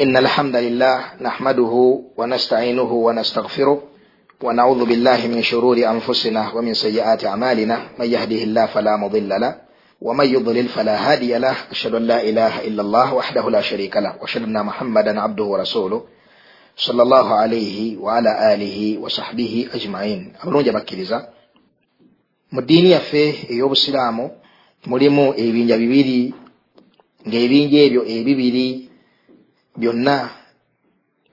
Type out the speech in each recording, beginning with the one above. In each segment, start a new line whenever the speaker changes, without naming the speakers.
إن الحمد لله نحمده ونستعينه ونستغفره ونعوذ بالله من شرور أنفسنا ومن سيئات أعمالنا. من يهده الله فلا مضل له ومن يضلل فلا هادي له. أشهد أن لا إله إلا الله وحده لا شريك له وأشهد أن محمدا عبده ورسوله صلى الله عليه وعلى آله وصحبه أجمعين. أمرون جبكiriza mu ddiini yaffe ey'obusiraamu mulimu ebibinja bibiri ng'ebibinja ebyo ebibiri byonna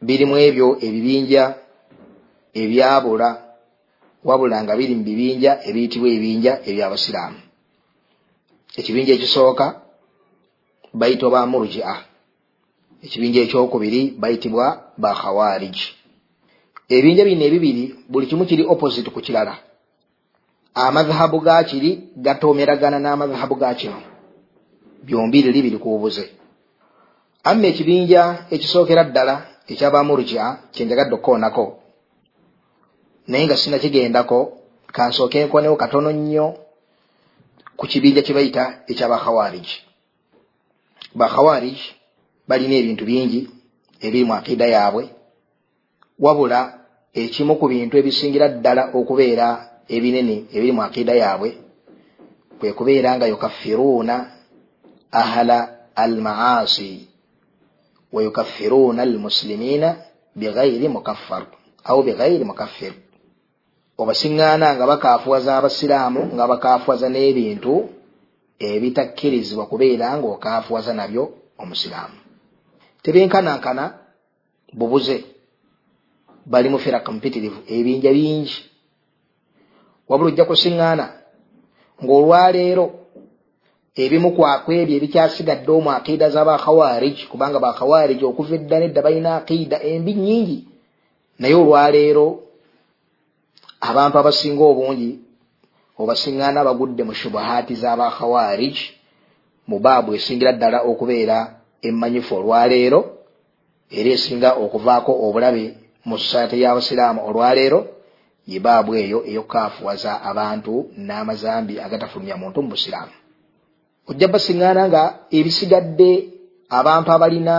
birimu ebyo ebibinja ebyabula wabula nga biri mu bibinja ebiyitibwa ebibinja ebyabasiraamu. Ekibinja ekisooka bayitibwa ba murjia. Ekibinja ekyokubiri bayitibwa ba khawariji ebibinja bino ebibiri buli kimu kiri opposite ku kirala. Amadhahabu ga kiri gatomeragana n'amadhahabu ga kino. Byombi liri biri ku bubuze amma ekibinja ekisookera ddala ekyabamurja kyenjagadde okukoonako. Naye nga sina kigendako kansooke nkonewo katono nnyo ku kibinja kye bayita ekyabakhawariji bakhawariji balina ebintu bingi ebiri mu akiida yaabwe wabula ekimu ku bintu ebisingira ddala okubeera ebinene ebiri mu akiida yaabwe kwe kubeera nga yukaffiruuna ahla almaasi. wa yukaffiruuna almuslimina bighairi mukaffar au bighairi mukaffir obasiŋŋaana nga bakaafuwaza abasiraamu nga bakaafuwaza n'ebintu ebitakkirizibwa kubeera nga okaafuwaza nabyo omusiraamu. Tebenkanankana bubuze bali mu firaka mpitirivu ebinja bingi. Wabula ojja kusiŋŋaana ng'olwaleero ebimu kwaku ebyo ebikyasigadde omu akiida z'abakhawariji kubanga bakhawariji okuva edda nedda balina akiida embi nnyingi. Naye olwaleero abantu abasinga obungi obasiŋŋaana bagudde mu shubuhaati z'abakhawariji mu baabu esingira ddala okubeera emmanyifu. Olwaleero era esinga okuvaako obulabe mu sosaate y'abasiraamu olwaleero ye baabu eyo ey'okukaafuwaza abantu n'amazambi agatafulumya muntu mu busiraamu ojja basiŋŋaana nga ebisigadde abantu abalina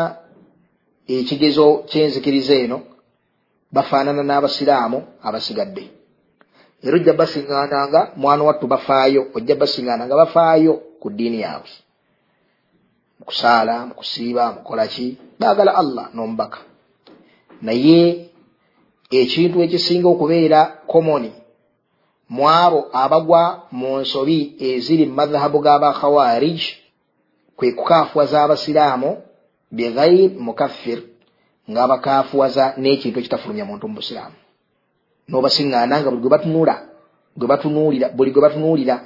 ekigezo ky'enzikiriza eno bafaanana n'abasiraamu abasigadde. Era ojja basiŋŋaana nga mwana wattu bafaayo ojja basiŋŋaana nga bafaayo ku ddiini yaabwe. Mukusaala mukusiiba mukola ki? Baagala allah n'omubaka. Naye ekintu ekisinga okubeera komoni mu abo abagwa mu nsobi eziri mu madhahabu g'abakhawarij kwe kukaafuwaza abasiraamu bighairi mukaffir ng'abakaafuwaza n'ekintu ekitafulumya muntu mu busiraamu. N'obasiŋŋaana nga buli gwe batunuula gwe batunuulira buli gwe batunuulira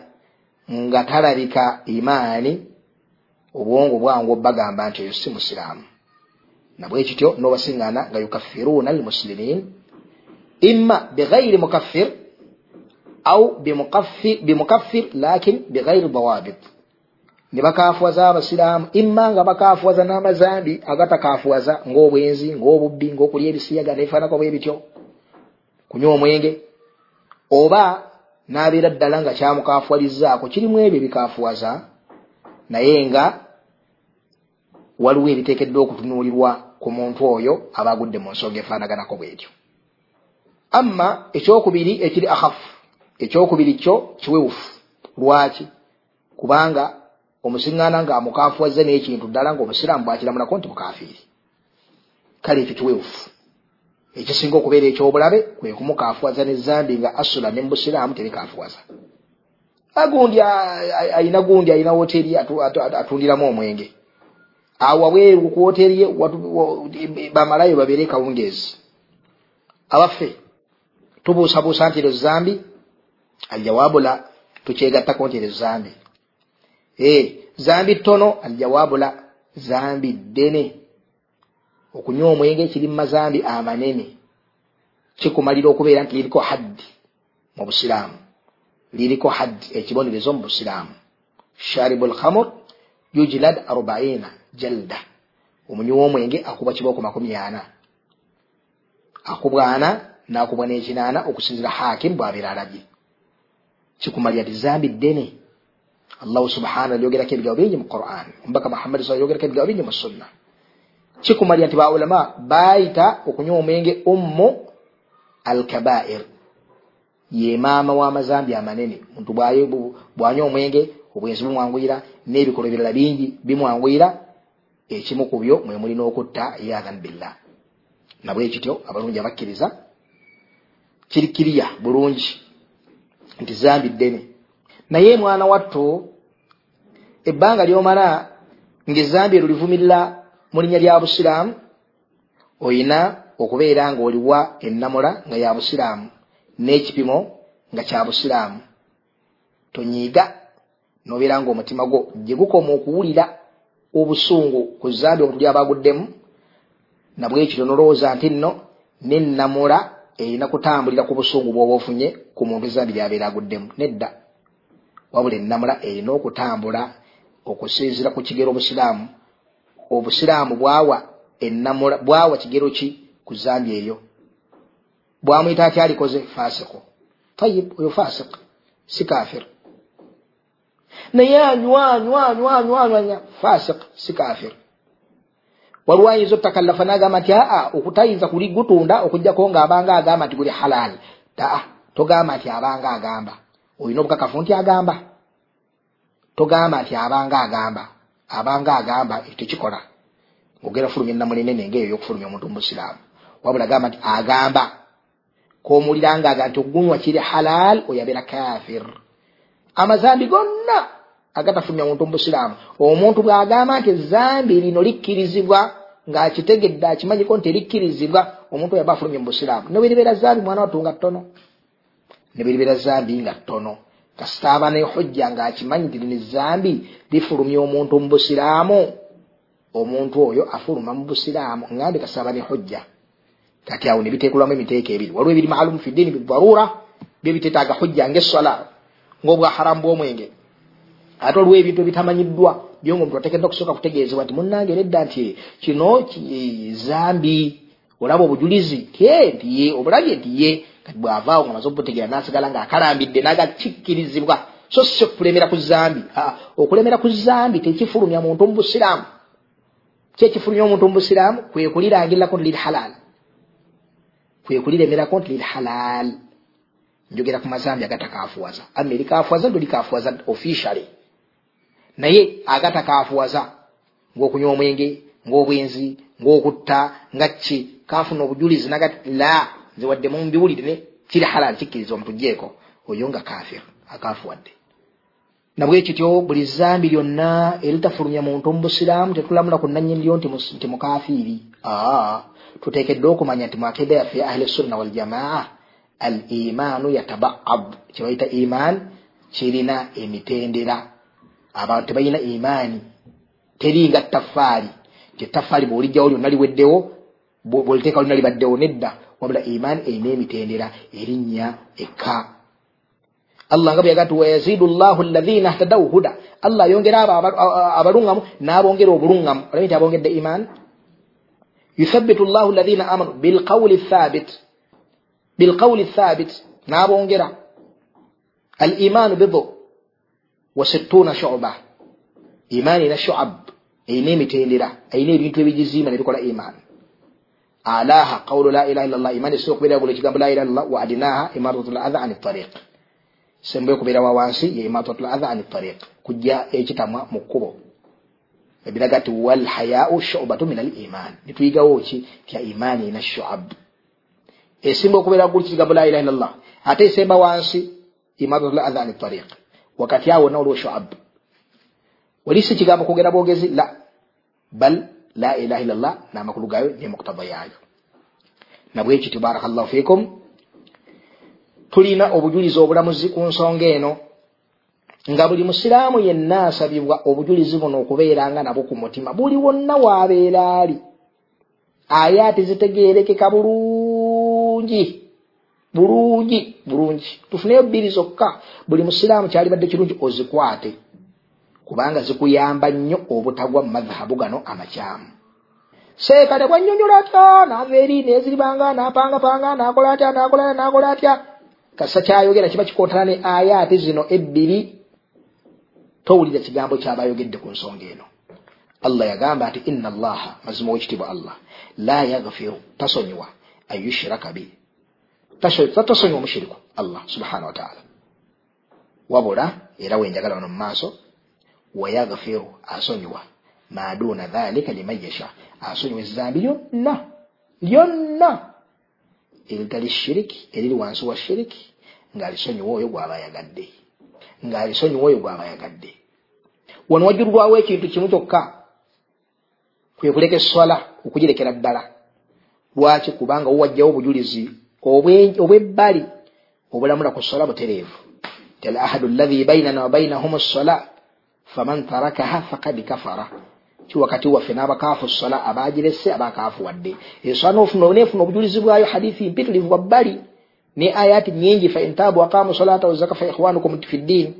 nga talabika imaani obwongo bwangu bagamba nti oyo si musiraamu. Nabwe kityo n'obasiŋŋaana nga yukaffiruuna almusilimin imma bighairi mukaffir au bimukaffir lakin bighairi dawabit ne bakaafuwaza abasiraamu imma nga bakaafuwaza n'amazambi agatakaafuwaza ng'obwenzi ng'obubbi ng'okulya ebisiyaga nefaanako bwe bityo kunywa omwenge oba n'abeera ddala nga kyamukaafuwalizzaako kirimu ebyo ebikaafuwaza naye nga waliwo ebiteekeddwa okutunuulirwa ku muntu oyo aba agudde mu nsonga efaanaganako bw'etyo amma ekyokubiri ekiri akhafu ekyokubiri kyo kiwewufu. Lwaki? Kubanga omusiŋŋaana nga amukaafuwaze n'ekintu ddala ngaomusiraamu bwakiramulako nti mukaafiiri kale ekyo kiwewufu. Ekisinga okubeera ekyobulabe kwe kumukaafuwaza nezambi nga asula ne mubusiraamu tebikaafuwaza agundi ayina gundi ayina woteeri atundiramu omwenge. Awo wabweru ku woteeri ye bamalayo babeere kawungeezi. Abaffe tubuusabuusa nti ezo zambi aljawaabu la tukyegattako nti ezo zambi. Ee zambi ttono aljawaabu la zambi ddene okunywa omwenge kiri mu mazambi amanene kikumalira okubeera nti liriko haddi mu busiraamu liriko haddi ekibonerezo mu busiraamu sharibu lhamur yujlad arbaina jalda. Omunywi w'omwenge akubwa kibooko makumi ana. Akubwa ana n'akubwa n'ekinaana okusinzira hakimu bw'abeera alabye kikumalira ti zambi ddene allahu subhanahu alyogerako ebigambo bingi mu quran omubaka muhammadi sa yogerako ebigambo bingi mu sunna kikumalya nti baulama bayita okunywa omwenge ummu alkabair. Ye maama w'amazambi amanene. Muntu bwanywa omwenge obwenzi bumwanguyira n'ebikolwa ebirala bingi bimwanguyira ekimu ku byo mwe mulina okutta yathan billah. Nabwe kityo abalungi abakkiriza kirikiriya bulungi nti zambi ddene naye mwana watto ebbanga lyomala ngaezambi erulivumirira mu linnya lya busiraamu oyina okubeera ng'oliwa ennamula nga ya busiraamu n'ekipimo nga kya busiraamu. Tonyiiga nobeera ng'omutima gwo gye gukoma okuwulira obusungu ku zambi omuntu lyabaguddemu nabwekityo nolowooza nti nno nennamula erina kutambulira ku busungu bwoba ofunye ku muntu ezambi lyabeera aguddemu. Nedda. Wabula ennamula erina okutambula okusinzira ku kigero obusiraamu. Obusiraamu bwawa ennamula bwawa kigero ki ku zambi eyo? Bwamwita aty alikoze? Fasiko tayib oyo fasik si kafir naye anywanywanywanywanya fasik si kafir waliwo ayinza otakallafa nagamba nti aa okutayinza kuli gutunda okugjako ngaabanga agamba nti guli halal. Taa togamba nti abanga agamba. Olina obukakafu nti agamba? Togamba nti abanga agamba. Abanga agamba tekikola. Ogera fulumya enamulinene ngaeyo yokufulumya omuntu mubusiraamu wabula agamba nti agamba. Komuwuliranga aga nti okugunywa kiri halal oyabeera kafir amazambi gonna agatafulumya muntu mubusiraamu omuntu bwagamba nti ezambi lino likkirizibwa ngaakitegedde akimanyiko nti likkirizibwa omuntu oyaba afulumye mubusiraamu nebiribeera zambi mwana watunga ttono. Nebiribeera zambi nga ttono. Kasitaaba nehojja ngaakimanyi nti lino ezambi lifulumya omuntu mubusiraamu omuntu oyo afuluma mubusiraamu ngambe kasitaaba nehojja kati awo nebiteekulwamu emiteeko ebiri. Waliwo ebiri maalumu fi ddiini bidarura byo bitetaaga hojja ngaessola ngaobwa haramu bwomwenge ate olwo ebintu ebitamanyiddwa. Byonga omuntu atekedde okusooka kutegeezebwa nti munnange nedda nti kino zambi? Olaba obujulizi tie ntiye obulabye ntiye kati bwavaawo nga maze obutegeera nasigala ngaakalambidde nagakikkirizibwa. So si okulemera ku zambi. Okulemera ku zambi tekifulumya muntu mu busiraamu. Kyekifulumya omuntu mu busiraamu kwe kulirangirirako nti liri halal kwe kuliremerako nti liri halal njogera ku mazambi agatakafuwaza ama erikafuwaza ndo likafuwaza officially naye agatakafuwaza ngaokunywa omwenge ngaobwenzi ngaokutta nga ki kafuna obujulizi nagati la nze wadde mumbiwulire kiri halal kikkiriza omuntu gyeko oyo nga kafir akafuwadde nabwekityo buli zambi lyonna eritafulumya muntu omubusiraamu tetulamula ku nanyiniryo nti mukafiiri aa tuteekeddwe okumanya nti mwakeda yaffe ya ahli sunna waljamaa al imaanu yatabaab kyebayita imaan kirina emitendera abantu tebalina imaani. Teringa tafaali nti etafaali bwolijjawo lyonna liweddewo bwoliteeka lyonna libaddewo nedda wabula imaani erina emitendera erinnya eka allah nga bweyaga nti wayazidu llahu alaina htadau huda. Allah ayongera abo abalungamu n'abongera obulungamu. Olabi nti abongedde imaani? Yuthabitu llahu alaina amanu bilqawuli thabit bilqawuli thabit n'abongera. Al imaanu bidu wa sittuna shuba imaani ina shuab erina emitendera erina ebintu ebigiziima nebikola imaani alaha qawulu la ilaha illa llah imaani esobola okubeera gula ekigambo la ilaha illallah wa adinaha imatatu l adha ani tariq sembe okubeera wa wansi ye imatatu l adha ani tariq kujja ekitamwa mu kkubo ebiraga ti walhayau shubatu min al iman nituyigawo ki tya imaani ina shuab esimba okubeera guli kigambo la ilaha illallah ate esemba wansi imatatu l adha ani tariq wakati awo wonna waliwo shuab. Wali si kigambo kwogera bwogezi la bal la ilaha illallah namakulu gayo nemuktaba yayo nabwekityo barakallahu fikum tulina obujulizi obulamuzi ku nsonga eno nga buli musiraamu yenna asabibwa obujulizi buno okubeeranga nabwo ku mutima buli wonna waabeera ali. Ayaati zitegeerekeka bulungi bulungi bulungi tufuneyo bbiri zokka. Buli musiraamu kyalibadde kirungi ozikwate. Kubanga zikuyamba nnyo obutagwa mu madhahabu gano amakyamu. Seeka tebwannyonnyola atya? Naava eri neziribanga napangapanga nakola atya nakola nakola atya? Kasa kyayogera kiba kikontana ne ayaati zino ebbiri. Towulira kigambo kyaba ayogedde ku nsonga eno. Allah yagamba nti inna allaha mazima owekitiibwa allah la yagfiru tasonyiwa an yushiraka bi tasonyiwa omushiriku allah subhanahu wataala wabula era wenjagala wano mu maaso wayagfiru asonyiwa. Maduuna dhalika liman yasha. Asonyiwa ezambi lyonna lyonna. Eritali shiriki eriri wansi wa shiriki ng'alisonyiwa oyo gw'aba ayagadde. Ng'alisonyiwa oyo gw'aba ayagadde. Wano wajjululwawo ekintu kimu kyokka. Kwe kuleka eswala okugirekera ddala. Lwaki? Kubanga wowajjawo obujulizi obw'ebbali obulamula ku sola butereevu. Tel ahadu llahi bainana wabainahum sola faman tarakaha fakad kafara. Ki wakati waffe n'abakaafu sola abagirese abakaafu wadde. Esola nefuna obujulizi bwayo hadithi mpitirivu wabbali ne ayati nyingi faintabu waqamu salata wazaka faikhwanukum fi ddini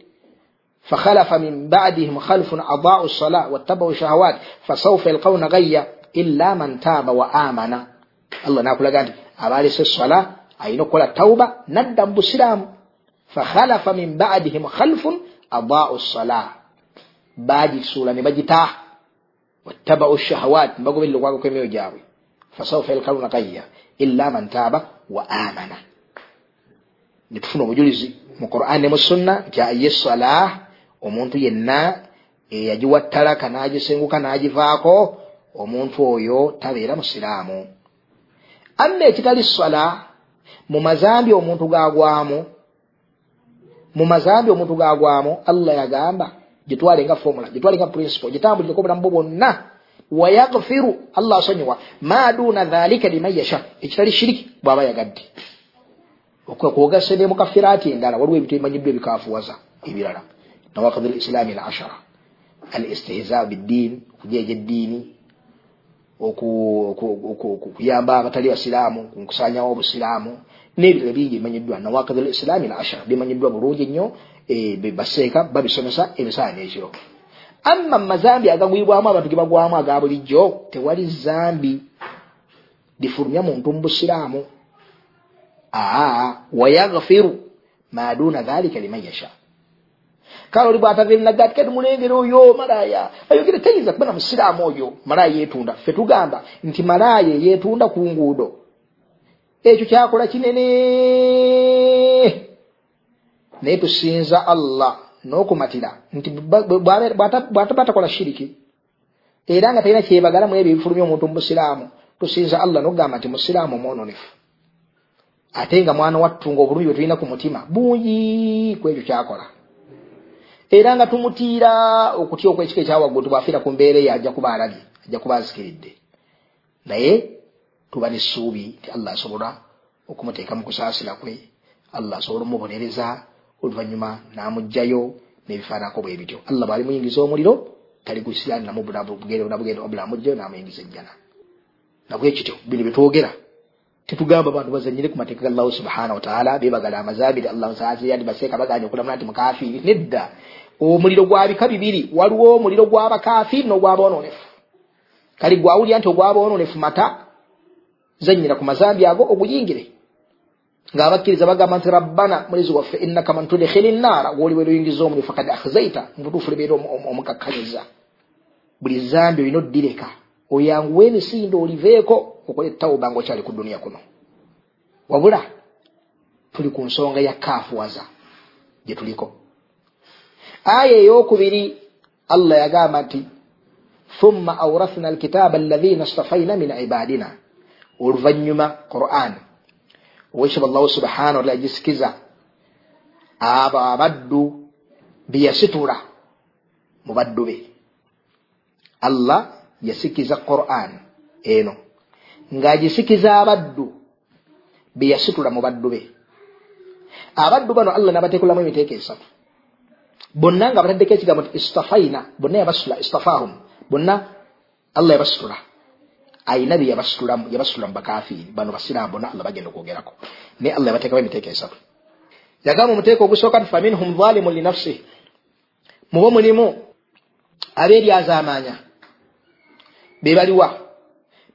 فخلف من بعدهم خلف أضاعوا الصلاة واتبعوا شهوات فسوف يلقون غيا إلا من تاب وآمن الله نقول لك abalese eswala alina okukola tawuba nadda mu busiraamu. Fakhalafa min badihim khalfun adaau sala. Bagisuula ne bagita wattabau shahawat ne bagoberera okwaga kw'emyoyo gyabwe. Fasaufa yalkaluna kayya illa man taaba wa amana ne tufuna obujulizi mu quran ne mu sunna nti aye salah omuntu yenna eyagiwa ttalaka n'agisenguka n'agivaako omuntu oyo tabeera musiraamu amma ekitali sala mu mazambi omuntu gagwamu mu mazambi omuntu gagwamu allah yagamba gitwale nga formula gitwale nga principle gitambulireko obulamu bwo bwonna. Wayagfiru allah asonyiwa ma duna dhalika liman yasha. Ekitali shiriki bw'aba yagadde. Okwogase ne mukafiraati endala waliwo ebintu ebimanyiddwa ebikafuwaza ebirala. Nawakidhi lislaami al ashara al istihza biddiini okujeja eddiini okuyamba abatali basiraamu nkusanyawo obusiraamu n'ebirala bingi bimanyiddwa. Nawakidhi lislaami al ashara bimanyiddwa bulungi nnyo baseeka babisomesa ebisaala n'ekiro. Amma mumazambi agagwibwamu abantu ge bagwamu aga bulijjo tewali zambi lifulumya muntu mu busiraamu aa wayagfiru ma duna dhalika liman yasha kale oli bwatavirinaga ati kati mulengere oyo malaya. Ayogere tayinza kuba na musiraamu oyo. Malaya yetunda. Ffe tugamba nti malaya yetunda ku nguudo. Ekyo kyakola kinene. Naye tusinza allah n'okumatira nti bwataba takola shiriki. Era nga talina kyebagala mu ebyo ebifulumya omuntu mu busiraamu tusinza allah n'okugamba nti musiraamu omwononefu ate nga mwana wattu nga obulumi bwe tulina ku mutima bungi ku ekyo kyakola era nga tumutiira okutya okwekika ekyawaggulu tibwafiira ku mbeera eyo ajja kuba alabye ajja kuba azikiridde naye tuba nessuubi nti allah asobola okumuteeka mu kusaasira kwe allah asobola omubonereza oluvannyuma n'amugjayo n'ebifaanako bwe bityo. Allah bw'ali muyingiza omuliro tali gusiraani namu nabugenda obula amugjayo n'amuyingiza ejjana nabwe kityo bino byetwogera tetugamba bantu bazanyire ku mateeka ga allahu subhanahu wataala bebagala amazabiri allah nsaziyandi baseeka baganya okulamula nti mukafiri nedda omuliro gwa bika bibiri waliwo omuliro gw'abakafiri n'ogwaboononefu kali gwawulira nti ogwaboononefu mata zanyira ku mazambi ago oguyingire ng'abakkiriza bagamba nti rabbana mulezi waffe innaka man tudkhili nnaara gwoliwe luyingiza omuliro fakad akhzaita mubutuufu libeera omukakkanyiza buli zambi olina oddireka oyanguwa emisinde oliveeko okola ettawuba nga okyali ku duniya kuno. Wabula tuli ku nsonga ya kaafuwaza gye tuliko aya eyokubiri allah yagamba nti thumma aurathna alkitaba alladhina stafaina min ibadina. Oluvanyuma quran owekitaba allahu subhanahu wataala yagisikiza abo abaddu beyasitula mu baddu be. Allah yasikiza quran eno. Ng'agisikiza abaddu be yasitula mu baddu be. Abaddu bano allah nabateekulamu emiteeko esatu bonna nga bataddeko ekigambo nti istafaina bonna yabasitula istafahum. Bonna allah yabasitula ayina bye yabasitulamu yabasitula mu bakafiiri bano basiraamu bonna allah bagenda okwogerako naye allah yabateekamu emiteeko esatu yagamba omuteeko ogusooka nti faminhum zalimun linafsih mubo mulimu abeeryazamaanya bebaliwa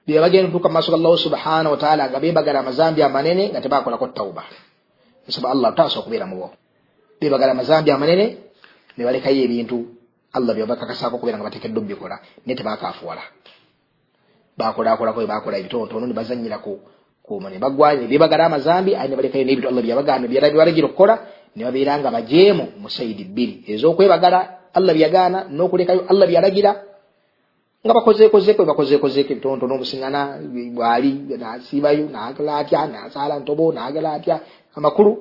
bebagenda otuuka mumaaso ga allahu subhanahu wataala nga bebagala amazambi amanene nga tebakolako tawuba nsaba allah taasa okubeera mubo bebagala amazambi amanene nebalekayo ebintu allah byebakakasako okubeera nga batekeddwa obikola naye tebakafuwala bakolakolako ebakola ebitonotono nebazanyira nebagwanya ebyebagala amazambi aye nebalekayo nebito allah byabalagira okukola nebabeera nga bajeemu musaidi bbiri ezokwebagala allah byagaana nokulekayo allah byalagira nga bakozeekozeeko bakozeekozeeko ebitonotono obusiŋana bwali nasiibayo nagala atya nasaala ntobo nagala atya amakulu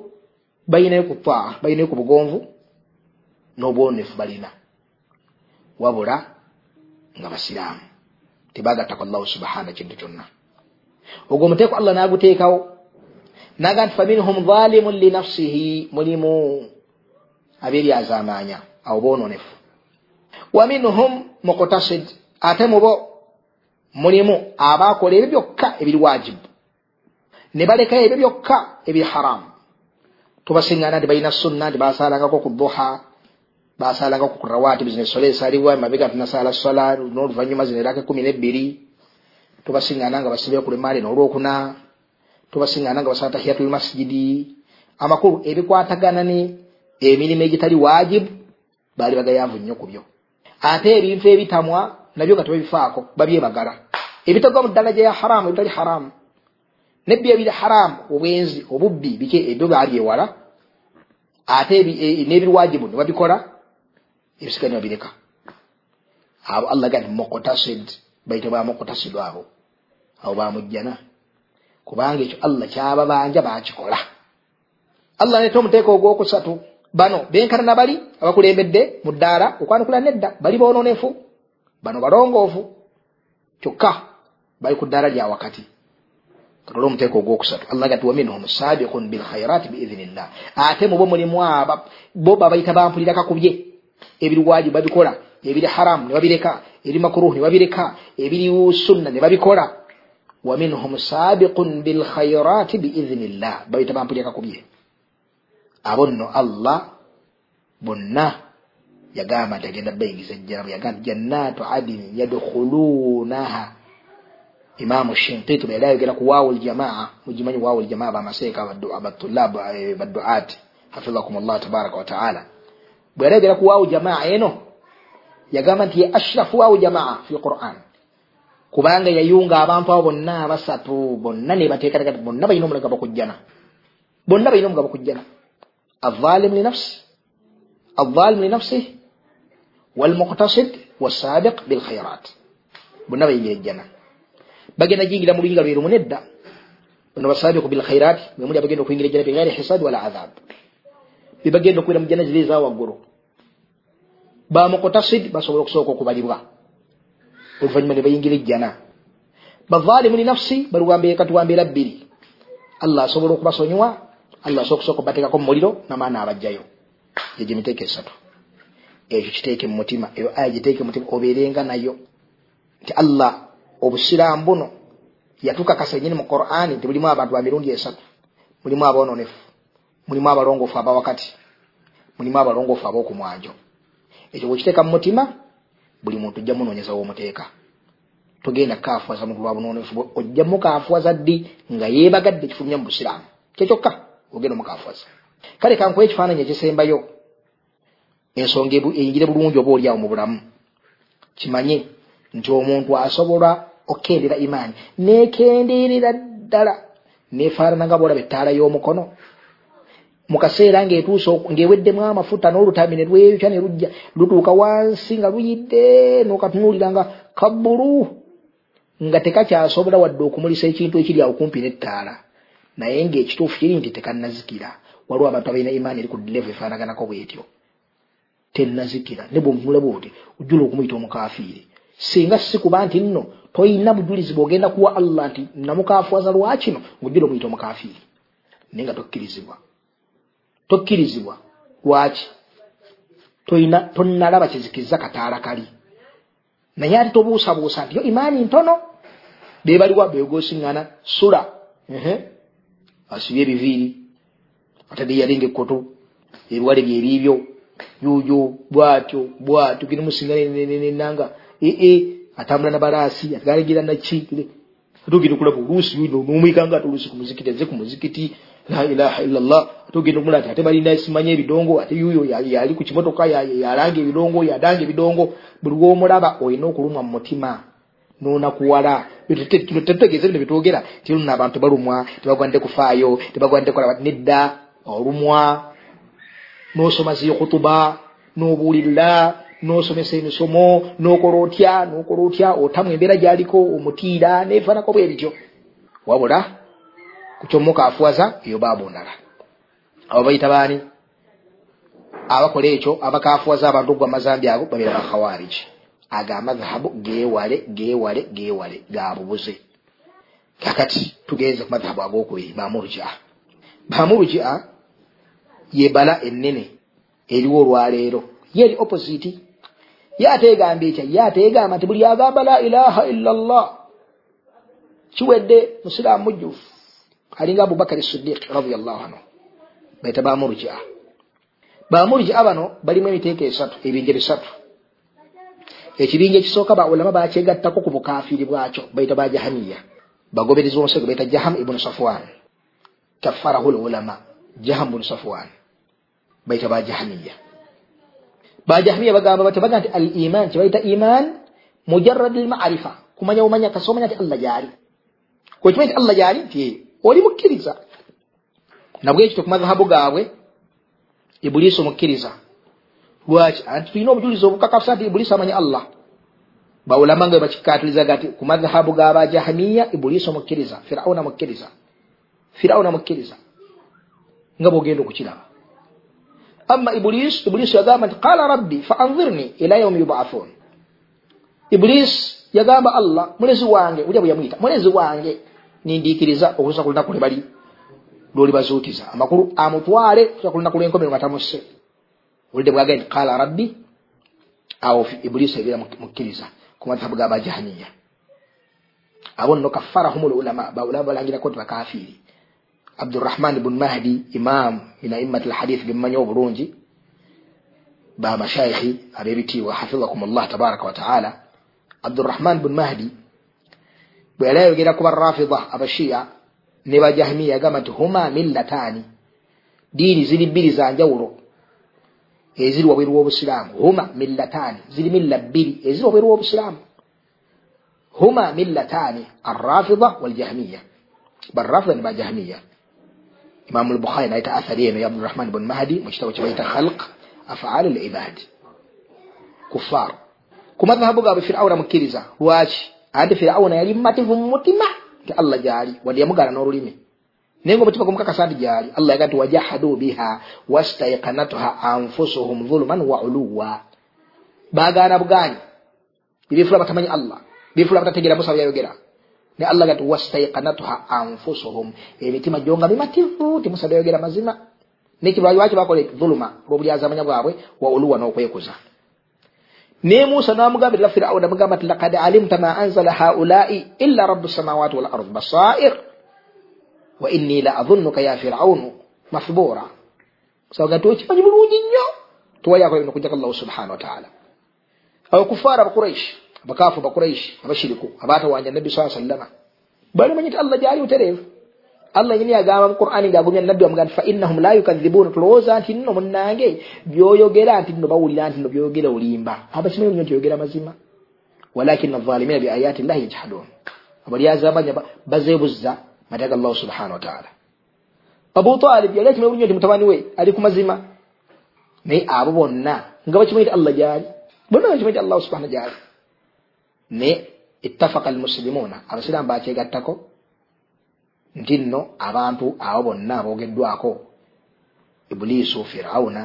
bayinayo ku taa bayinayo ku bugonvu n'obwonefu balina wabula nga basiraamu tebagattako allahu subhana kintu kyonna. Ogwo omuteeko allah naguteekawo naga nti faminhum zalimun linafsihi mulimu abeeryazamaanya awo boononefu. Waminhum muktasid ate mubo mulimu abakola ebyo byokka ebiri wajibu ne balekayo ebyo byokka ebiri haramu tubasiŋŋana nti balina sunna nti basalangako ku duha basalangako ku rawatibu zino esola esalibwa emabega tunasaala sola n'oluvanyuma zino eraka ekumi nebbiri. Tubasiŋŋana nga basibire ku lemaali n'olwokuna. Tubasiŋŋana nga basala tahiyatul masijidi amakulu ebikwatagana ni emirimu egitali wajibu baali bagayanvu nnyo ku byo. Ate ebintu ebitamwa nabyo nga tebabifaako babyebagala. Ebitagwa mu ddala gyeya haramu ebitali haramu nebbi ebiri haramu obwenzi obubbi biki ebyo babyewala ate e, n'ebirwajibu nebabikola ebisiga nibabireka abo allah gati muktasid baita ba muktasid abo abo bamujjana kubanga ekyo allah kyababanja bakikola. Allah neta omuteeka ogwokusatu bano benkanana bali abakulembedde mu ddaala okwanukula nedda bali bononefu bano balongoofu. Kyokka bali ku ddaala lya wakati. Katole omuteeko ogwokusatu allah gati waminhum sabiqun bilkhairati biidhinillah ate mubo mulimu aba bo babayita bampulira kakubye ebiriwaji babikola ebiri haramu nebabireka ebiri makruh nebabireka ebiri sunna nebabikola waminhum sabiqun bilkhairati biidhinillah babayita bampulira kakubye abo nno allah bonna yagamba nti agenda bayingiza ejjanamu yagamba jannatu adini yadkhulunaha imamu shinkiti bwe yali ayogera ku waawo ljamaa mugimanyi waawo ljamaa bamaseeka abatulab baduat hafidhakum llah tabaraka wataala bwe yali ayogera ku waawo jamaa eno yagamba nti ye ashrafu waawo jamaa fi quran. Kubanga yayunga abantu abo bonna abasatu bonna nebateekatekati bonna balina omulaga bakujjana bonna balina omugabo kujjana alzalim linafsi alzalim linafsih walmuktasid wasabiq bilkhairat bonna bayingira ejjana bagenda jingira mu luyinga lwerumu nedda bano basabiku bilkhairati bemuli abagenda okuyingira ejjana bighairi hisabi wala adhab bebagenda okubeera mu jjana ziri eza waggulu bamukutasid basobola okusooka okubalibwa oluvanyuma ne bayingira ejjana. Bavalimu li nafsi baliwambekati wambeera bbiri allah asobola okubasonyiwa allah asobola okusooka okubateekako mu muliro namaana abajjayo egyo emiteeko esatu. Ekyo kiteeke mu mutima eyo aya giteeke mu mutima obeerenga nayo. Nti allah obusiraamu buno yatukakasa nyini mu qur'ani nti mulimu abantu ba mirundi esatu. Mulimu aboononefu mulimu abalongoofu abawakati mulimu abalongoofu ab'okumwanjo ekyo bwekiteeka mu mutima buli muntu ojja munoonyeza w'omuteeka togenda kaafuwaza muntu lwa bunonefu bwe ojja mukaafuwaza ddi nga yeebagadde ekifulumya mu busiraamu? Kyekyokka ogenda omukaafuwaza. Kale kankuwa ekifaananyi ekisembayo ensonga eyingire bulungi oba oliawo mu bulamu. Kimanye nti omuntu asobola okukendera imaani nekenderera ddala nefaanana nga bolaba ettaala y'omukono mukaseera ngaetuuse ngaeweddemu amafuta n'olutami ne lweyukya ne lujja lutuuka wansi nga luyidde nokatunuulira nga kabbulu nga tekakyasobola wadde okumulisa ekintu ekiri awo kumpi n'ettaala. Naye ngaekituufu kiri nti tekannazikira. Waliwo abantu abalina imaani eri ku dilevu efaanaganako bwetyo tennazikira. Ne bwomulaba oti ojjula okumuyita omukafiiri singa sikuba nti nno toyina bujulizi bwogenda kuwa allah nti namukafuwaza lwakino ngaojjula omuyita omukafiiri naye nga tokkirizibwa tokkirizibwa. Lwaki? Tonnalaba kizikiriza kataala kali. Naye ati tobuusabuusa nti yo imaani ntono. Bebaliwa begosiŋŋana sula. Asibye ebiviiri. Atadde yalinga ekkoto ebiwale byeriibyo yuuyo bwatyo bwatyo girimusiŋganenanga ee atambula nabalaasi atgalegira naki atugire kulaba oluusi luno nomwika nga ati oluusi kumuzikiti aze kumuzikiti la ilaha illallah. Ate ogenda omula ati ate balina simanya ebidongo ate yuyo yali ku kimotoka yalanga ebidongo yadanga ebidongo. Buli womulaba olina okulumwa mu mutima nonakuwala. Tetegeeze bino byetwogera tiruna abantu tebalumwa tebagwande kufaayo tebagwande kola nedda olumwa nosoma zikhutuba nobuulirira nosomesa emisomo nokola otya nokola otya otamu embeera gyaliko omutiira nefanako bwe bityo. Wabula kukyomukaafuwaza eyo babundala abo bayita baani? Abakola ekyo abakafuwaza abantu okugwa mazambi ago babeera bakhawariji aga amadhahabu gewale gewale gewale gabubuze kakati tugenze ku madhahabu agokubiri bamurujia bamurujia yebala enene eriwo olwaleero. Ye eri opposite. Ye ategambye ekya ye ategamba nti buli agamba la ilaha illa llah kiwedde musiraamu mujjufu alinga abubakari sidiq radiallahu anhu. Baita bamurujia bamurujia bano balimu emiteeka esatu ebinja bisatu ekibinja ekisooka baulama bakyegattako ku bukafiri bwakyo baita bajahamiya bagobereza omusego baita jaham ibunu safwan. Kafarahu lulama jaham bunu safwan. Baita bajahamiya bajahamiya bagamba bati baga nti al iman kyebaita iman mujarad lmarifa kumanya umanya kasomanya nti allah gyali kwekimanya nti allah gyali nti oli mukkiriza. Nabwekito ku madhahabu gaabwe ibulisi omukkiriza. Lwaki? Anti tulina obujulizi obukakafusa nti ibulisi amanya allah. Baulama nga bakikatirizaga ti ku madhahabu gabajahamiya ibulisi omukkiriza. Firauna mukkiriza. Firauna mukkiriza. Nga bwogenda okukiraba. Ama ibulis ibulis yagamba nti qala rabbi fa anzirni ila yaumi yubathun. Ibulis yagamba allah mulezi wange ulya bwe yamwita mulezi wange nindikiriza okusa ku lunaku lwebali lwoli bazuukiza. Amakulu amutwale okusa ku lunaku lwenkomero nga tamusse olidde bwagae nti qala rabbi awo ibulis ebeera mukkiriza ku madhabu gabajahaniya abo nno kafarahum lulama baulama balangirako nti bakafiri abdurahman bun mahdi imam min aimat lhadith bemumanyi obulungi bamashayikhi abebitiibwa hafidhakum llah tabaraka wataala abdurahman bun mahdi bwe yali ayogera ku barafida abashiya ne bajahmiya yagamba nti huma millatani. Diini ziri bbiri za njawulo eziri wabweru w'obusiraamu. Huma millatani ziri milla bbiri eziri wabweru w'obusiraamu. Huma millatani arrafida waljahmiya barrafida ne bajahmiya imamu lbukhari naita athari eno ya abdurahman bun mahdi mu kitabo kibaita khalq afaali libadi kuffar. Ku madhahabu gaabwe firawuna mukkiriza lwaki anti firawuna yali mumativu mu mutima nti allah gyali wadde yamugala n'olulimi naye nga omutima gumukakasa nti gyali allah yaga nti wajahadu biha wastaikanatuha anfusuhum dhuluman wa uluwa bagaana buganyi bibifula batamanyi allah bifula batategera musa byayogera ne allah gati wastaikanatuha anfusuhum emitima gyo nga mimativu timusa byayogera mazima nekibwaki bakola dhuluma lwobulyazaamanya bwabwe wa uluwa n'okwekuza ne musa namugambirira firauna namugamba nti lakad alimta ma anzala haulai illa rabu samawati wal ard basair. Wa inni la adhunnuka ya firaunu mathbura saga nti okimanyi bulungi nnyo tuwayakola bino kujjako allahu subhanahu wataala abakufara abakuraish abakafu abakuraish abashiriku abatawanja nabbi saa sallama balimanyi nti allah gyali butereevu allah nyini agamba mu qur'ani ngaagumya nabbi wamuga nti fa innahum la yukadhibuuna tulowooza nti nno munnange byoyogera nti nno bawulira nti nno byoyogera olimba abakimanyi nyo nti oyogera mazima walakin azalimina bi ayati llahi yajhadun abalyazamanya bazeebuzza mateeka allahu subhanahu wataala abu talib yali akimanyi bulungi nti mutabani we ali ku mazima naye abo bonna nga bakimanyi nti allah gyali bonna bakimanyi nti allahu subhana gyali naye ittafaka almusilimuuna abasiraamu bakyegattako nti nno abantu abo bonna aboogeddwako ibuliisu firawuna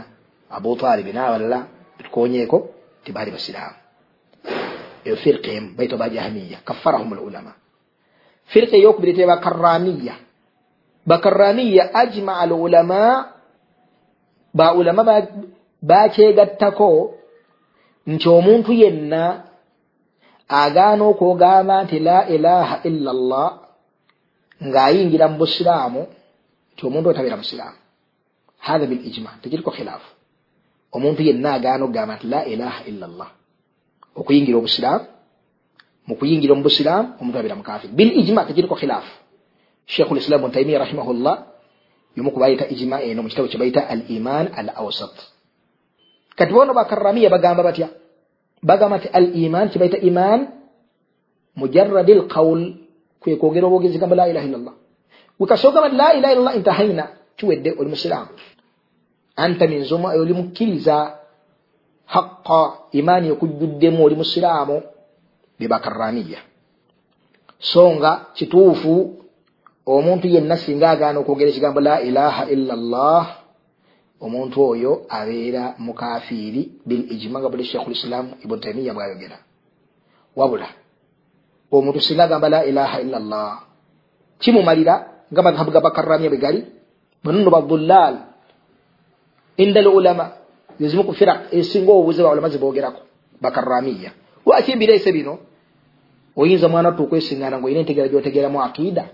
abutalibi n'abalala betukonyeeko tibaali basiraamu. Eyo firika emu baita bajahamiya kafarahum lulama firika eyokubiri te bakaramiya bakaramiya ajmaa alulama baulama bakyegattako nti omuntu yenna agaana okwogamba nti la ilaha illa llah ng'ayingira mu busiraamu nti omuntu otabeera musiraamu. Hatha bil ijma tekiriko khilaafu. Omuntu yenna agaana okugamba nti la ilaha illa llah okuyingira obusiraamu mu kuyingira mu busiraamu omuntu abeera mukafiri bil ijma tekiriko khilaafu. Sheikhu lislam bun taimiya rahimahullah yomu kubayita ijima eno mu kitabo kye bayita al iman al awsat kati bono bakaramiya bagamba batya? Bagamba nti al iman kye bayita iman mujarradi l qawl kwe kwogera obwogezi gamba la ilaha illallah wekasogamba ti la ilaha illallah intahaina kiwedde oli musiraamu. Anta minzoma oli mukkiriza haqa imaani ekujjuddemu oli musiraamu bebakaramiya so nga kituufu omuntu yenna singa agaana okwogera ekigambo la ilaha illa llah omuntu oyo abeera mukafiiri bil ijima nga buli shekhu lislam ibunu taimiya bwayogera. Wabula omuntu singa agamba la ilaha illa llah kimumalira nga madhabu ga bakarramya bwe gali banunno badullal inda al ulama ezimu ku firak esinga obubuze baulama ziboogerako bakarramiya lwaki mbireese bino oyinza mwana wattu okwesiŋŋaana ngaolina entegera gyotegeeramu akiida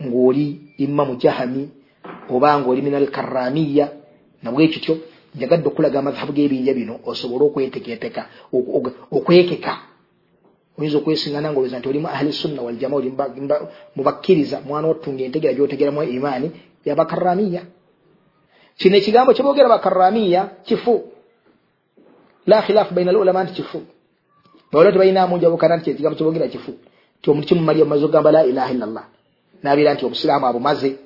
ng'oli imamu jahami oba ng'oli minal karramiya nabwekityo njagadde okulaga amadhabu g'ebinja bino. Osobole okweteketeka okwekeka oyinza okwesiŋŋaana ngaolowooza nti olimu ahli sunna waljama mubakkiriza mwana wattu ngaentegera gyotegeeramu imaani yabakarramiya kino ekigambo kyeboogera bakarramiya kifu. La khilaafu baina al ulama nti kifu. Bawala tebalinamu njabukana nti ekigambo kyebogera kifu. Ti omuntu kimumalira mumaze okugamba la ilaha illallah. Nabeera nti obusiraamu abumaze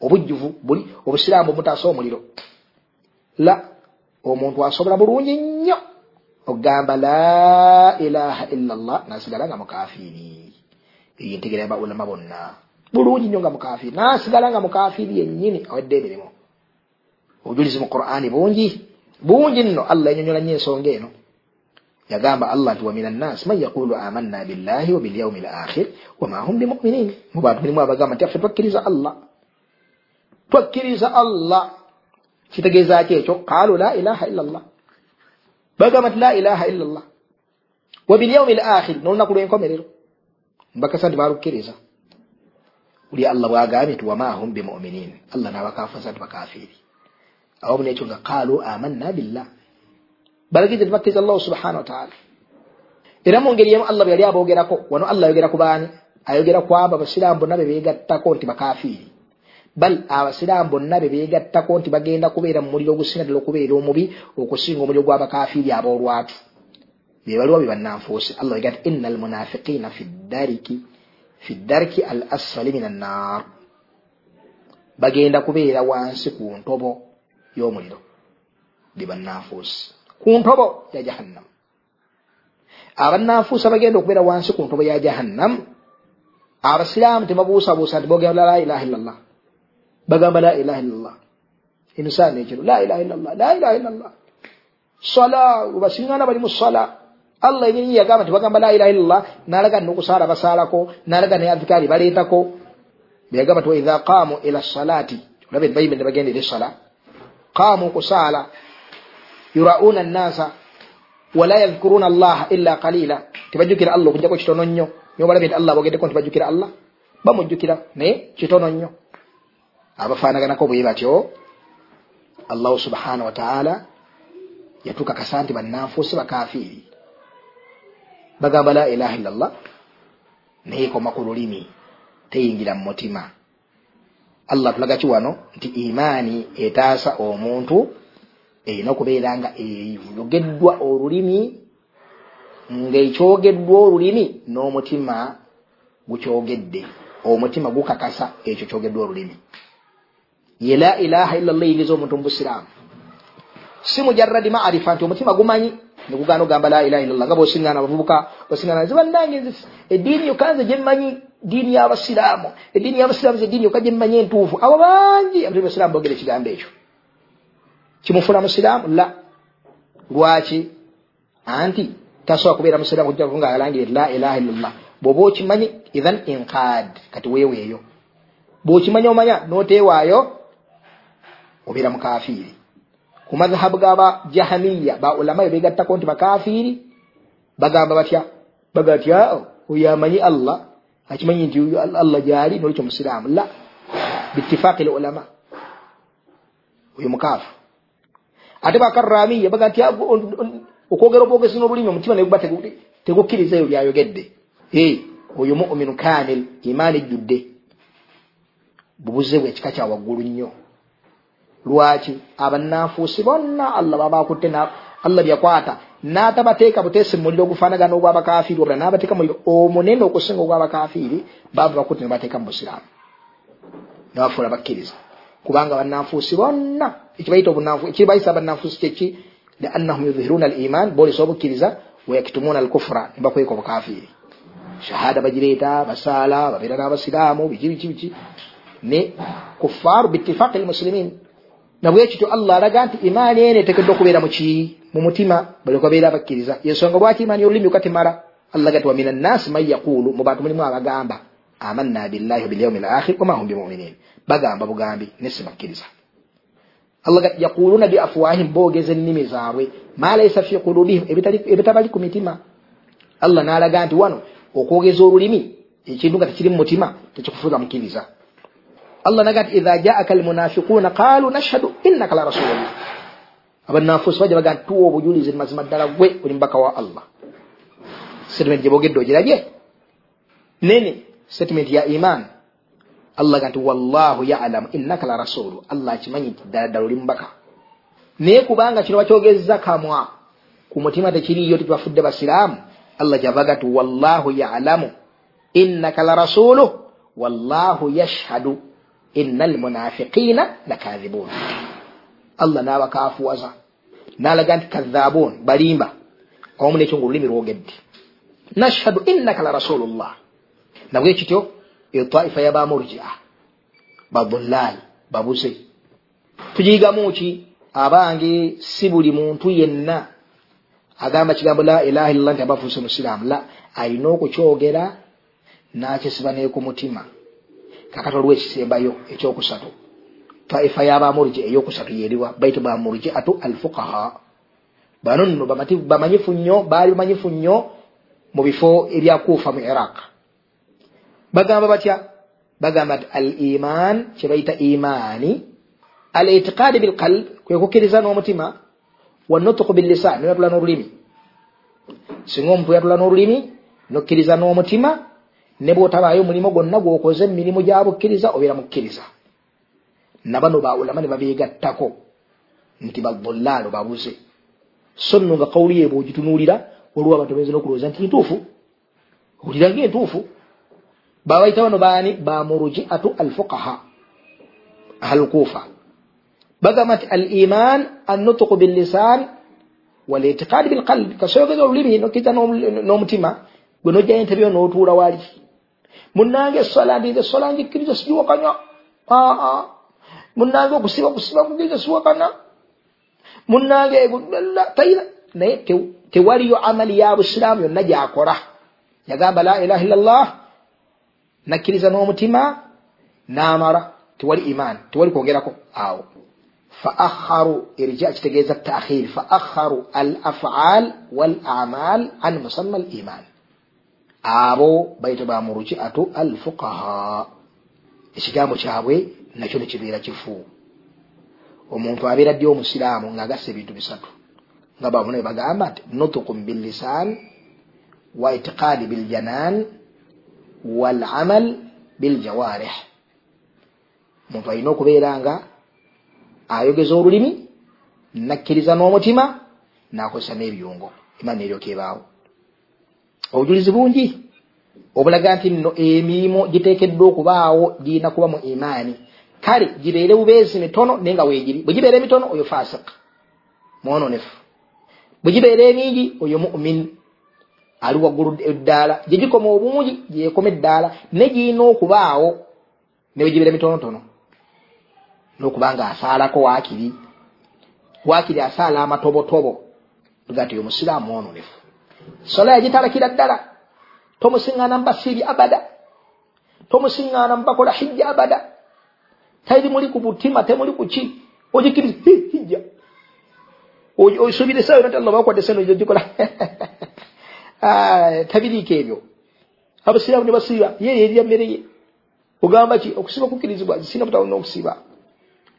obujjuvu buli obusiraamu bumutaasa omuliro. La omuntu asobola bulungi nnyo okugamba la ilaha illallah. Nasigala nga mukafiiri eyo entegera yabaulama bonna. Bulungi nnyo nga mukafiiri nasigala nga mukafiiri yennyini. Awadde emirimu. Obujulizi mu qur'ani bungi. Bungi nno allah enyonyola nnyo ensonga eno. Yagamba allah nti wamin annas man yaqulu amanna billahi wa bilyaumi l akhir wama hum bimuminin. Mu bantu mulimu abagamba nti affe twakkiriza allah. Twakkiriza allah. Kitegeeza ki ekyo? Qaalu la ilaha illa llah bagamba nti la ilaha illa llah wa bilyaumi l akhir. Nolunaku lwenkomerero mbakasa nti balukkiriza uli allah bwagambye nti wama hum bimuminin. Allah nabakafuza nti bakafiiri awamu nekyo nga qaalu amanna billah. Balagize tibakkiriza allahu subhanahu wataala era mu ngeri emu allah bwe yali aboogerako wano allah ayogera ku baani ayogera ku abo abasiraamu bonna be beegattako nti bakafiiri bal abasiraamu bonna be beegattako nti bagenda kubeera mu muliro ogusinga ddala okubeera omubi okusinga omuliro gw'abakafiiri aboolwatu. Be baliwo be bannanfuusi. Allah yogera ti inna almunafiqiina fi ddariki al asfali min annar bagenda kubeera wansi ku ntobo y'omuliro be bannanfuusi. Ku ntobo ya jahannam. Abannanfuusa bagenda okubeera wansi ku ntobo ya jahannam abasiraamu tebabuusabuusa nti bogera la ilaha illallah bagamba la ilaha illallah. Emisaana ekiro la ilaha illallah la ilaha illallah. Sala basiŋŋaana bali mu sala allah enyini yagamba nti bagamba la ilaha illallah. Nalaga nina okusaala basaalako nalaga ne adhikaari baleetako beyagamba nti waidha qaamu ila salaati olabe bayimbe ne bagenda eri sala qaamu okusaala yurauna nnasa wala yadhkuruna allaha illa qalila. Tebajjukira allah okujjako kitono nnyo nyobalabye nti allah bogeddeko ntibajjukira allah. Bamujjukira naye kitono nnyo abafaanaganako bwe batyo allahu subhanahu wataala yatukakasa nti bannanfuusi bakafiiri. Bagamba la ilaha illa llah naye ekoma ku lulimi teyingira mu mutima. Allah tulaga ki wano? Nti imaani etaasa omuntu erina okubeera nga eyogeddwa olulimi ngaekyogeddwa olulimi n'omutima gukyogedde. Omutima gukakasa ekyo kyogeddwa olulimi ye la ilaha illa llah eyingiza omuntu mubusiraamu si mujarradi maarifa nti omutima gumanyi negugana ogamba la ilaha illallah nga bosiŋana abavubuka bosiŋana zibannange eddiini yoka nze gyemmanyi diini y'abasiraamu eddiini y'abasiraamu ze eddiini yoka gyemmanyi entuufu. Abo bangi abasiraamu bogera ekigambo ekyo. Kimufuna musiraamu? La. Lwaki? Anti tasobola kubeera musiraamu nga alangire la ilaha illallah. Bwoba okimanyi ithan inqad kati weeweeyo. Bwokimanyi omanya noteewaayo obeera mukafiiri ku madhahabu gaba jahamiya ba ulama begattako nti bakafiiri bagamba batya bagamba ti oyo amanyi allah akimanyi nti allah gyali nolikyo musiraamu la biitifaaqi lulama oyo mukaafu ate bakaramiya baga nti okwogera obwogezi n'olulimi omutima neguba tegukkiriza eyo byayogedde oyo muminu kamil imaani ejjudde bubuze bwe ekika kya waggulu nnyo lwaki abannanfuusi bonna allah babakutte allah byakwata n'atabateeka buteesi muliro ogufaanagana ogwabakafiiri obula n'abateeka muliro omunene okusinga ogwabakafiiri baba bakutte ne bateeka mu busiraamu nabafuula bakkiriza. Kubanga bannanfuusi bonna ekibayita ekibayisa abannanfuusi kyeki? Liannahum yudhiruna al iman boolesa obukkiriza wayakitumuuna al kufura ne bakweka obukafiiri shahada bagireeta basaala babeera n'abasiraamu biki biki biki. Ne kuffaaru biitifaaqi lmusilimin nabwe kityo allah alaga nti imaani ene eteekeddwa okubeera muki mu mutima baleka babeera bakkiriza. Yensonga bwaki imaani y'olulimi okatemala allah gati wa min annaasi man yaqulu mu bantu mulimu abagamba amanna billahi wabilyaumi l akhir wama hum bimuminin bagamba bugambi nesi bakkiriza allah gati yaquluna bi afwahim boogeza ennimi zaabwe. Ma laisa fi qulubihim ebitabali ku mitima. Allah n'alaga nti wano okwogeza olulimi ekintu nga tekiri mu mutima tekikufuza mukkiriza allah naga ti idha jaaka almunafiquna qalu nashhadu innaka la rasulullah. Abanafusi baja baga nti tuwa obujulizi mazima ddala gwe oli mubaka wa allah statement gyebogedde ogirabye nene statement ya iman. Allah ga nti wallahu yalamu innaka la rasulu allah akimanyi nti ddala ddala oli mubaka naye kubanga kino bakyogeza kamwa ku mutima tekiriyo tekibafudde basiraamu allah kyavaga ti wallahu yalamu innaka la rasulu wallahu yashhadu inna almunafiqina lakadhibun allah n'abakafuwaza n'alaga nti kadhabun balimba omu nekyo nga olulimi lwogedde nashhadu innaka la rasulullah. Nabwe kityo etaifa yabamurjia badullal babuze tugigamu ki abange si buli muntu yenna. Agamba kigambo la ilaha illallah nti abafuuse musiraamu la ayina okukyogera n'akisiba neku mutima kakati olwo ekisembayo ekyokusatu. Taifa yabamurji eyokusatu yeriwa baitu bamurji atu alfuqaha. Bano nno bamanyifu nnyo baali bamanyifu nnyo mu bifo ebyakuufa mu iraq. Bagamba batya? Bagamba nti al iman kyebayita imaani al itiqadi bilqalb kwe kukkiriza n'omutima wanutuku billisan noyatula n'olulimi. Singa omuntu yatula n'olulimi nokkiriza n'omutima ne bw'otabaayo omulimu gwonna gw'okoze emirimu gya bukkiriza obeera mukkiriza. Nabano baulama ne babeegattako nti badullaalo babuze. So nno nga kawuli ye bw'ogitunuulira waliwo abantu benza n'okulowooza nti ntuufu? Owulira ngaentuufu babayita bano baani? Bamurujiatu alfuqaha ahalukuufa bagamba nti al iman annutuku billisan walitiqadi bilqalbi kasoyogeza olulimi nokkiriza n'omutima gwe nojjayo entebyo n'otuula wali munange esola ndize esola njikkiriza sigiwakanya aa munange okusiba okusiba kukiriza siwakana munange tayina naye tewaliyo amali ya busiraamu yonna gyakola yagamba la ilaha illallah. Nakkiriza n'omutima n'amala tewali iman. Tewali kwongerako awo faakharu irja kitegeeza takhir faakharu al afaal wal amal an musamma al iman abo bayita bamurujiatu al fuqaha ekigambo kyabwe nakyo nekibeera kifu. Omuntu abeera ddi omusiraamu ngaagassa ebintu bisatu? Nga babona bagamba nti nutukum billisan wa itiqadi biljanan walamal biljawarih omuntu alina okubeera nga ayogeza olulimi nakkiriza n'omutima nakozesa n'ebyungo imaani eryoka ebaawo obujulizi bungi obulaga nti nno emirimu giteekeddwa okubaawo girina kuba mu imaani. Kale gibeere bubeezi mitono naye nga weegiri bwe gibeera emitono oyo fasik mwononefu bwe gibeera emingi oyo mumin. Ali waggulu eddaala. Gye gikoma obungi gyekoma eddaala ne girina okubaawo ne bwe gibeera mitonotono. N'okuba nga asaalako waakiri. Waakiri asaala amatobotobo. Ga nti oyo musiraamu mwononefu sola yagitalakira ddala tomusiŋŋaana mubasiiri abada. Tomusiŋŋaana mubakola hijja abada. Tairi muli ku butima temuli ku ki ogikiriza hijja osuubira esawa yona ti allah bakwadde seno ogikola tabiriiko ebyo abasiraamu ne basiiba ye yerya mmere ye ogamba ki okusiba kukkirizibwa zisina butawo n'okusiiba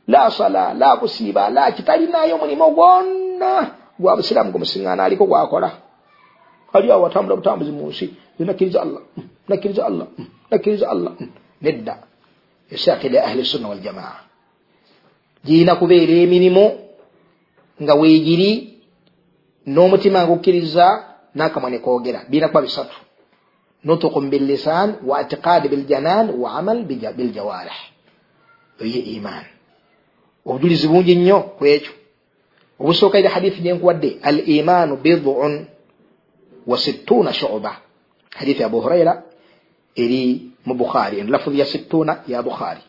la sala la kusiiba la kitalinayo omulimu gwonna gwa busiraamu gumusiŋŋaana aliko gwakola ali awo atambula butambuzi mu nsi nakkiriza allah. Nakkiriza allah. Nakkiriza allah. Nedda. Esaakida ahli sunna waljamaa girina kubeera emirimu nga weegiri n'omutima nga okkiriza n'akamwa ne koogera birina kuba bisatu wa itiqadi biljanan wa amal biljawarih oye iman. Obujulizi bungi nnyo ku ekyo obusooka eri hadithi gyenkuwadde al imanu bidun وستون شعبة. حديث أبو هريرة إلي مبخاري لفظ يا ستون يا بخاري.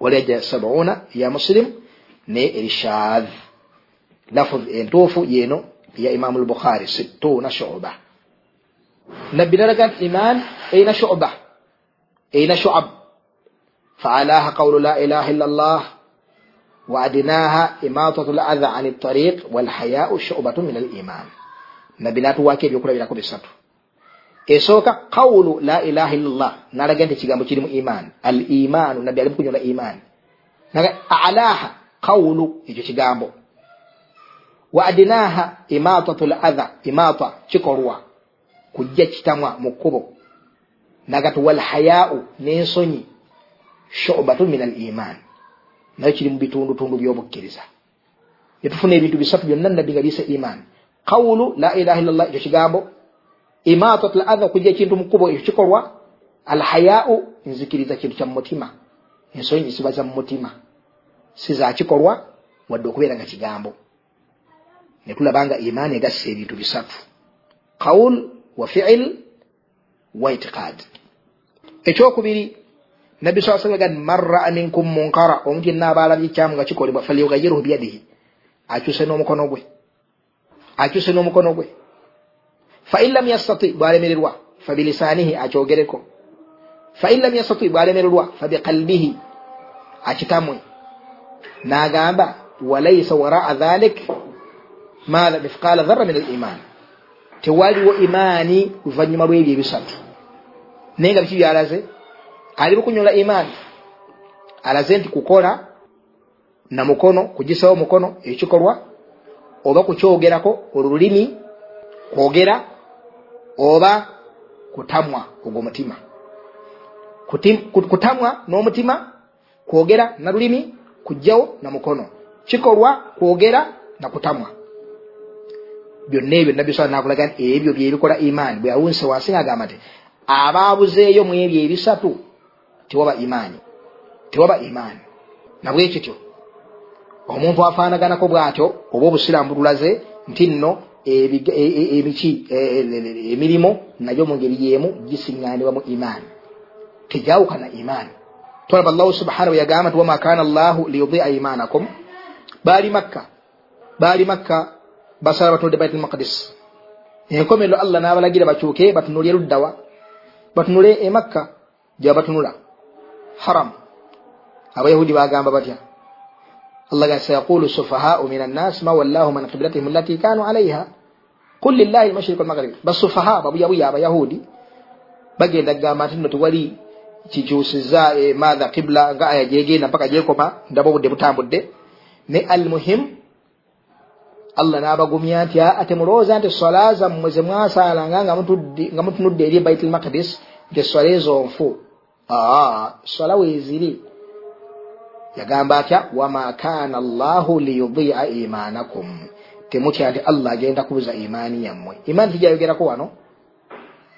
ولجا سبعون يا مسلم ne eri shadh lafudh entuufu yeno ya imamu lbukhari sittuna shuba nabbi nalaga nti iman eyina shuba eyina shuab faalaha qawlu la ilaha illa allah waadinaha imatatu ladha an ltariq walhayau shubatu min aliman nabbi n'atuwaako ebyokulabirako bisatu. Esooka qawulu la ilaha illallah n'alaga nti ekigambo kirimu imaani al imaanu nabbi ali mukunyola imaani alaaha qawulu ekyo kigambo. Wa adinaaha imaatatu l adha imaata kikolwa. Kujja kitamwa mu kkubo. Nagati walhayaau n'ensonyi. Shubatu min al imaani nayo kiri mu bitundutundu by'obukkiriza. Netufuna ebintu bisatu byonna nabbi nga biyise imaani qawulu la ilaha illallah ekyo kigambo imatat l adha okujja ekintu mu kkubo ekyo kikolwa alhayau nzikiriza kintu kya mumutima ensonyi zisiba za mumutima si zakikolwa wadde okubeera nga kigambo netulaba nga imaani egasse ebintu bisatu qawl wa fiil wa itiqad. Ekyokubiri nabbi saa sallam gani man raa minkum munkara. Omuntu yenna aba alabye ekyamu nga kikolebwa falyugayiruhu biyadihi. Akyuse n'omukono gwe akyuse n'omukono gwe fain lam yastati bwalemererwa fabilisaanihi akyogereko fain lam yastati bwalemererwa fabiqalbihi akitamwe n'agamba walaisa waraa dhalik maatha mithqala dharra min aliman tewaliwo imaani luvanyuma lw'ebyo ebisatu naye nga biki byalaze ali bukunyola imaani alaze nti kukola na mukono kugisawo mukono ekikolwa oba kukyogerako olulimi kwogera oba kutamwa ogwo mutima. Kutamwa n'omutima kwogera na lulimi kujjawo na mukono. Kikolwa kwogera na kutamwa. Byonna ebyo nabbi sala nakulaga nti ebyo byebikola imaani. Bwe yawunse wansi ngagamba nti abaabuzeeyo mu ebyo ebisatu tewaba imaani. Tewaba imaani. Nabwekityo omuntu afaanaganako bw'atyo oba obusiraamu bululaze nti nno emiki emirimu nagyo mu ngeri yeemu gisiŋŋaanibwa mu imaani. Tejawukana imaani. Tolaba allahu subhanahu yagamba nti wama kana llahu liyudia imaanakum. Baali makka baali makka basala batunudde baitul maqdis. Enkomerero allah n'abalagira bakyuke batunule luddawa batunule e makka gyaba batunula haram. Abayahudi bagamba batya allah ga sayaqulu sufahau min annas ma wallahu man qiblatihim allati kanu alaiha. Qul lillahi almashriq walmaghrib basufaha babuyabuya abayahudi bagenda kugamba nti nno tewali kikyusiza emadha qibla nga aya gyegenda mpaka gyekoma ndaba obudde butambudde ne almuhim allah n'abagumya nti ate mulowooza nti sola zammwe ze mwasaalanga nga mutunudde eri baitul maqdis nti sola ezo nfu sola weeziri yagamba atya wama kana llahu liyudia imanakum. Temutya nti allah agenda kubuza imaani yammwe. Imaani tijayogerako wano?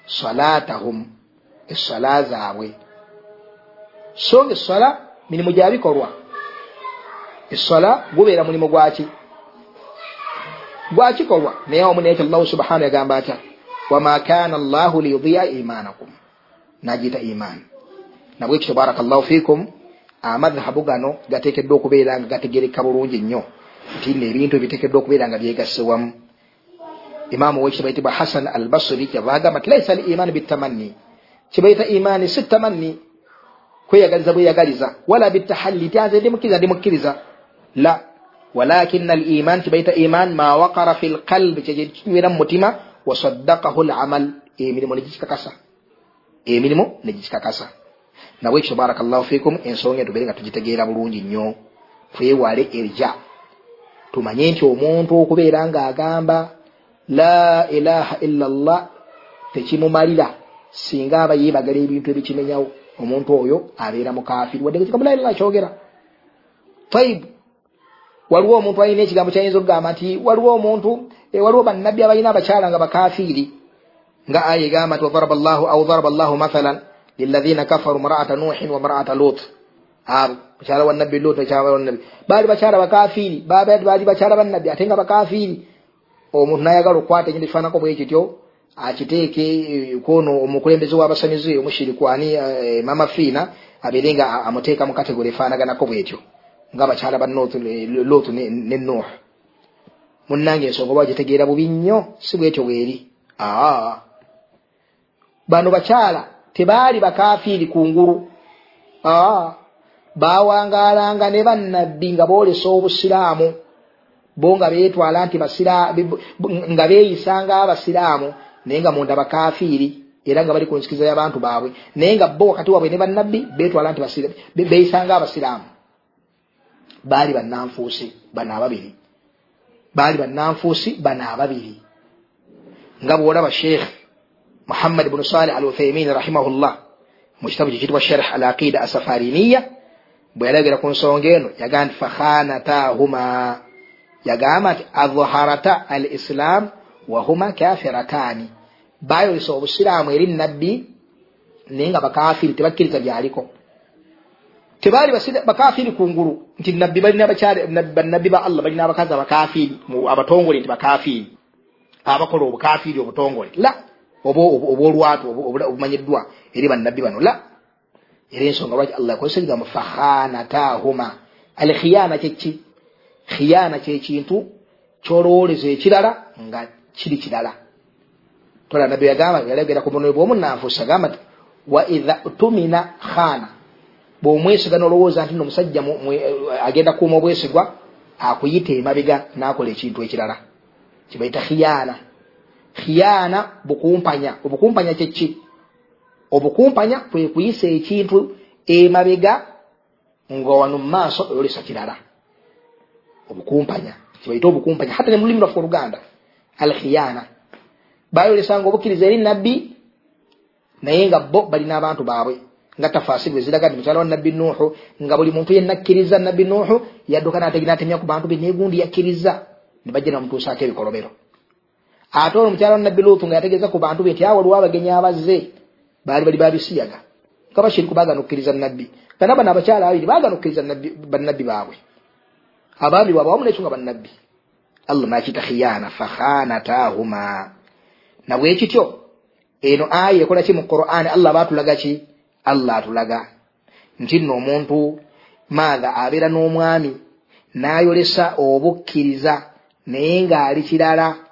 Salatahum essola zaabwe. So nga essola mirimu gyabikolwa? Essola gubeera mulimu gwaki gwakikolwa naye omu naye allahu subhanahu yagamba atya wama kana llahu liyudia imanakum. Nagiyita imaani nabwekityo baraka llahu fikum amadhabu gano gateekeddwa okubeera nga gategereka bulungi nnyo. Nti nno ebintu ebiteekeddwa okubeera nga byegasse wamu. Imaamu wekityo bayitibwa hasan al basri kyava agamba nti laisa al imaani bitamanni kibayita imaani si tamanni kweyagaliza bweyagaliza wala bitahalli tyanze ndimukkiriza ndimukkiriza. La. Walakina al iman kibayita iman ma waqara fi lqalbi kyekinywera mu mutima wasaddakahu lamal emirimu negikikakasa emirimu negikikakasa nabwekityo baraka llahu fikum ensonga entubere nga tugitegeera bulungi nnyo. Twewale erja tumanye nti omuntu okubeera ng'agamba la ilaha illa llah tekimumalira. Singa aba yeebagala ebintu ebikimenyawo omuntu oyo abeera mukafiri wadde kikamu la ilaha kyogera. Taibu waliwo omuntu alina ekigambo kyayinza okugamba nti waliwo omuntu eh, waliwo bannabbi abalina abakyala nga bakafiiri nga aya egamba nti wadaraba llahu au daraba llahu mathalan lilahina kafaru mraata nuhin wa mraata lut mukyala wa nabbi lut mukyala wa nabbi baali bakyala bakafiiri baali bakyala bannabbi ate nga bakafiiri omuntu nayagala okukwata ekintu ekifaanako bwe kityo akiteeke eh, kwono omukulembeze w'abasamize omushirikwani eh, mama fiina abeere nga amuteeka mu kategori efaanaganako bwetyo ngaabakyala ba lotu ne nuh munnange ensonga oba gitegeera bubi nnyo si bwetyo bweri aa bano bakyala tebaali bakafiiri ku ngulu. Aa bawangaalanga ne bannabbi nga boolesa obusiraamu bo nga beetwala nti nga beeyisanga abasiraamu naye nga munda bakafiiri era nga bali ku nsikiriza y'abantu baabwe. Naye nga bo wakati waabwe ne bannabbi beetwala nti beeyisanga abasiraamu. Baali bannanfuusi bano ababiri. Baali bannanfuusi bano ababiri. Nga bwolaba sheekh muhammad bunu salih al uthaimin rahimahullah. Mu kitabu kikitibwa sharh al aqida asafariniya bwe yalagera ku nsonga eno yagamba nti fakhanatahuma yagamba nti adharata al islam wahuma kafiratani. Bayolesa obusiraamu eri nabbi naye nga bakafiri tebakkiriza byaliko. Tebaali bakafiri kungulu nti nabbi balina bannabbi ba allah balina abakazi abakafiri abatongole nti bakafiri. Abakola obukafiri obutongole. La obwolwatu obumanyiddwa eri bannabbi bano. La era ensonga lwaki allah yakozesa ekigambo fakhanatahuma al khiyana kyeki khiyana kyekintu kyolowoleza ekirala nga kiri kirala. Tola nabbi yagamba yalegera ku bunwe bwomunanfuusi agamba nti wa idha tumina khana bwomwesiga nolowooza nti nomusajja agenda kuuma obwesigwa akuyita emabega nakola ekintu ekirala. Kibaita khiyana khiyana bukumpanya obukumpanya kyeki? Obukumpanya kwekuyisa ekintu emabega nga wano mumaaso oyolesa kirala. Obukumpanya kibaita obukumpanya. Hatta ne mulimi lwaffe oluganda al khiyana bayolesanga obukkiriza eri nabbi naye nga bo balina abantu baabwe. Nga tafasiri bweziraga nti mukyala wa nabbi nuuhu nga buli muntu yenna akkiriza nabbi nuuhu yadduka natemya ku bantu be negundi yakkiriza. Ne bajja namutuusaako ebikolobero ate olwo mukyala nabbi luutu nga yategeeza ku bantu be nti awo waliwo abagenyi abazze baali bali babisiyaga. Nga bashiriku bagana okukkiriza nabbi. Kana bano abakyala abiri bagana okukkiriza bannabbi baabwe. Abaami baabwe wamu nekyo nga bannabbi allah nakiyita khiyana fakhanatahuma nabwekityo eno aya ekola ki mu qur'ani allah batulaga ki? Allah atulaga. Nti nno omuntu maatha abeera n'omwami n'ayolesa obukkiriza naye ng'ali kirala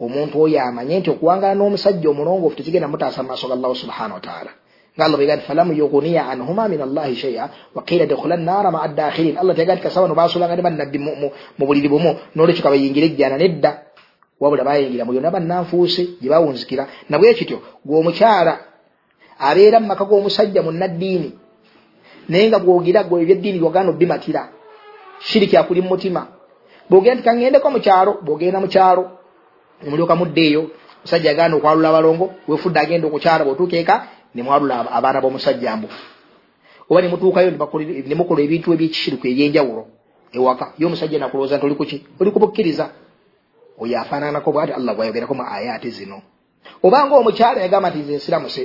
omuntu oyo amanye nti okuwangala n'omusajja omulongoofu tekigenda mutaasa mu maaso ga allahu subhanahu wataala nga allah bwega nti falamu yuguniya anhuma min allahi sheia waqila dkhula nnaara maa dakhilin allah tega nti kasaba no basulanga ne bannabbi mu buliri bumu n'olwekyo kabayingira ejjana nedda. Wabula bayingira mu yonna bannanfuuse gye bawunzikira. Nabwe kityo gweomukyala abeera mu maka g'omusajja munnaddiini naye nga bwogira gwe ebyeddiini byogana obimatira shiriki akuli mumutima bwogenda nti kaŋŋendeko mukyalo bwogenda mukyalo nemulyoka muddeeyo musajja aganda okwalula abalongo wefudde agenda okukyala bwotuuka eka nemwalula abaana b'omusajja mbu oba nemutuukayo nemukola ebintu ebyekishiriku ebyenjawulo ewaka. Ye omusajja nakulowooza nti oli kuki oli kubukkiriza oyo afaananako bwati allah bwayogerako mu ayaati zino. Obanga omukyala yagamba nti nze nsiramuse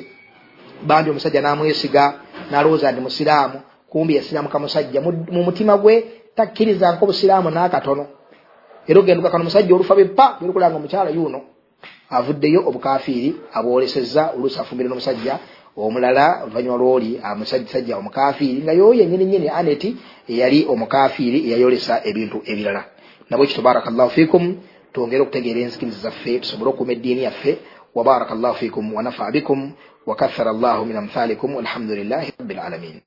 bambi omusajja namwesiga nalowooza nti musiraamu. Kumbi yasiramuka musajja. Mu mutima gwe takkirizanko busiraamu n'akatono era ogenduka kano musajja olufa bepa berukulanga omukyala yuno avuddeyo obukafiiri abwolesezza oluusi afumbire n'omusajja omulala oluvanyuma lwoli musajja omukafiiri nga yoyo yenyini nyini aneti eyali omukafiiri eyayolesa ebintu ebirala nabwe kityo barakallahu fikum twongere okutegeera enzikiriza zaffe tusobole okuuma eddiini yaffe وبارك الله فيكم ونفع بكم وكثر الله من أمثالكم والحمد لله رب العالمين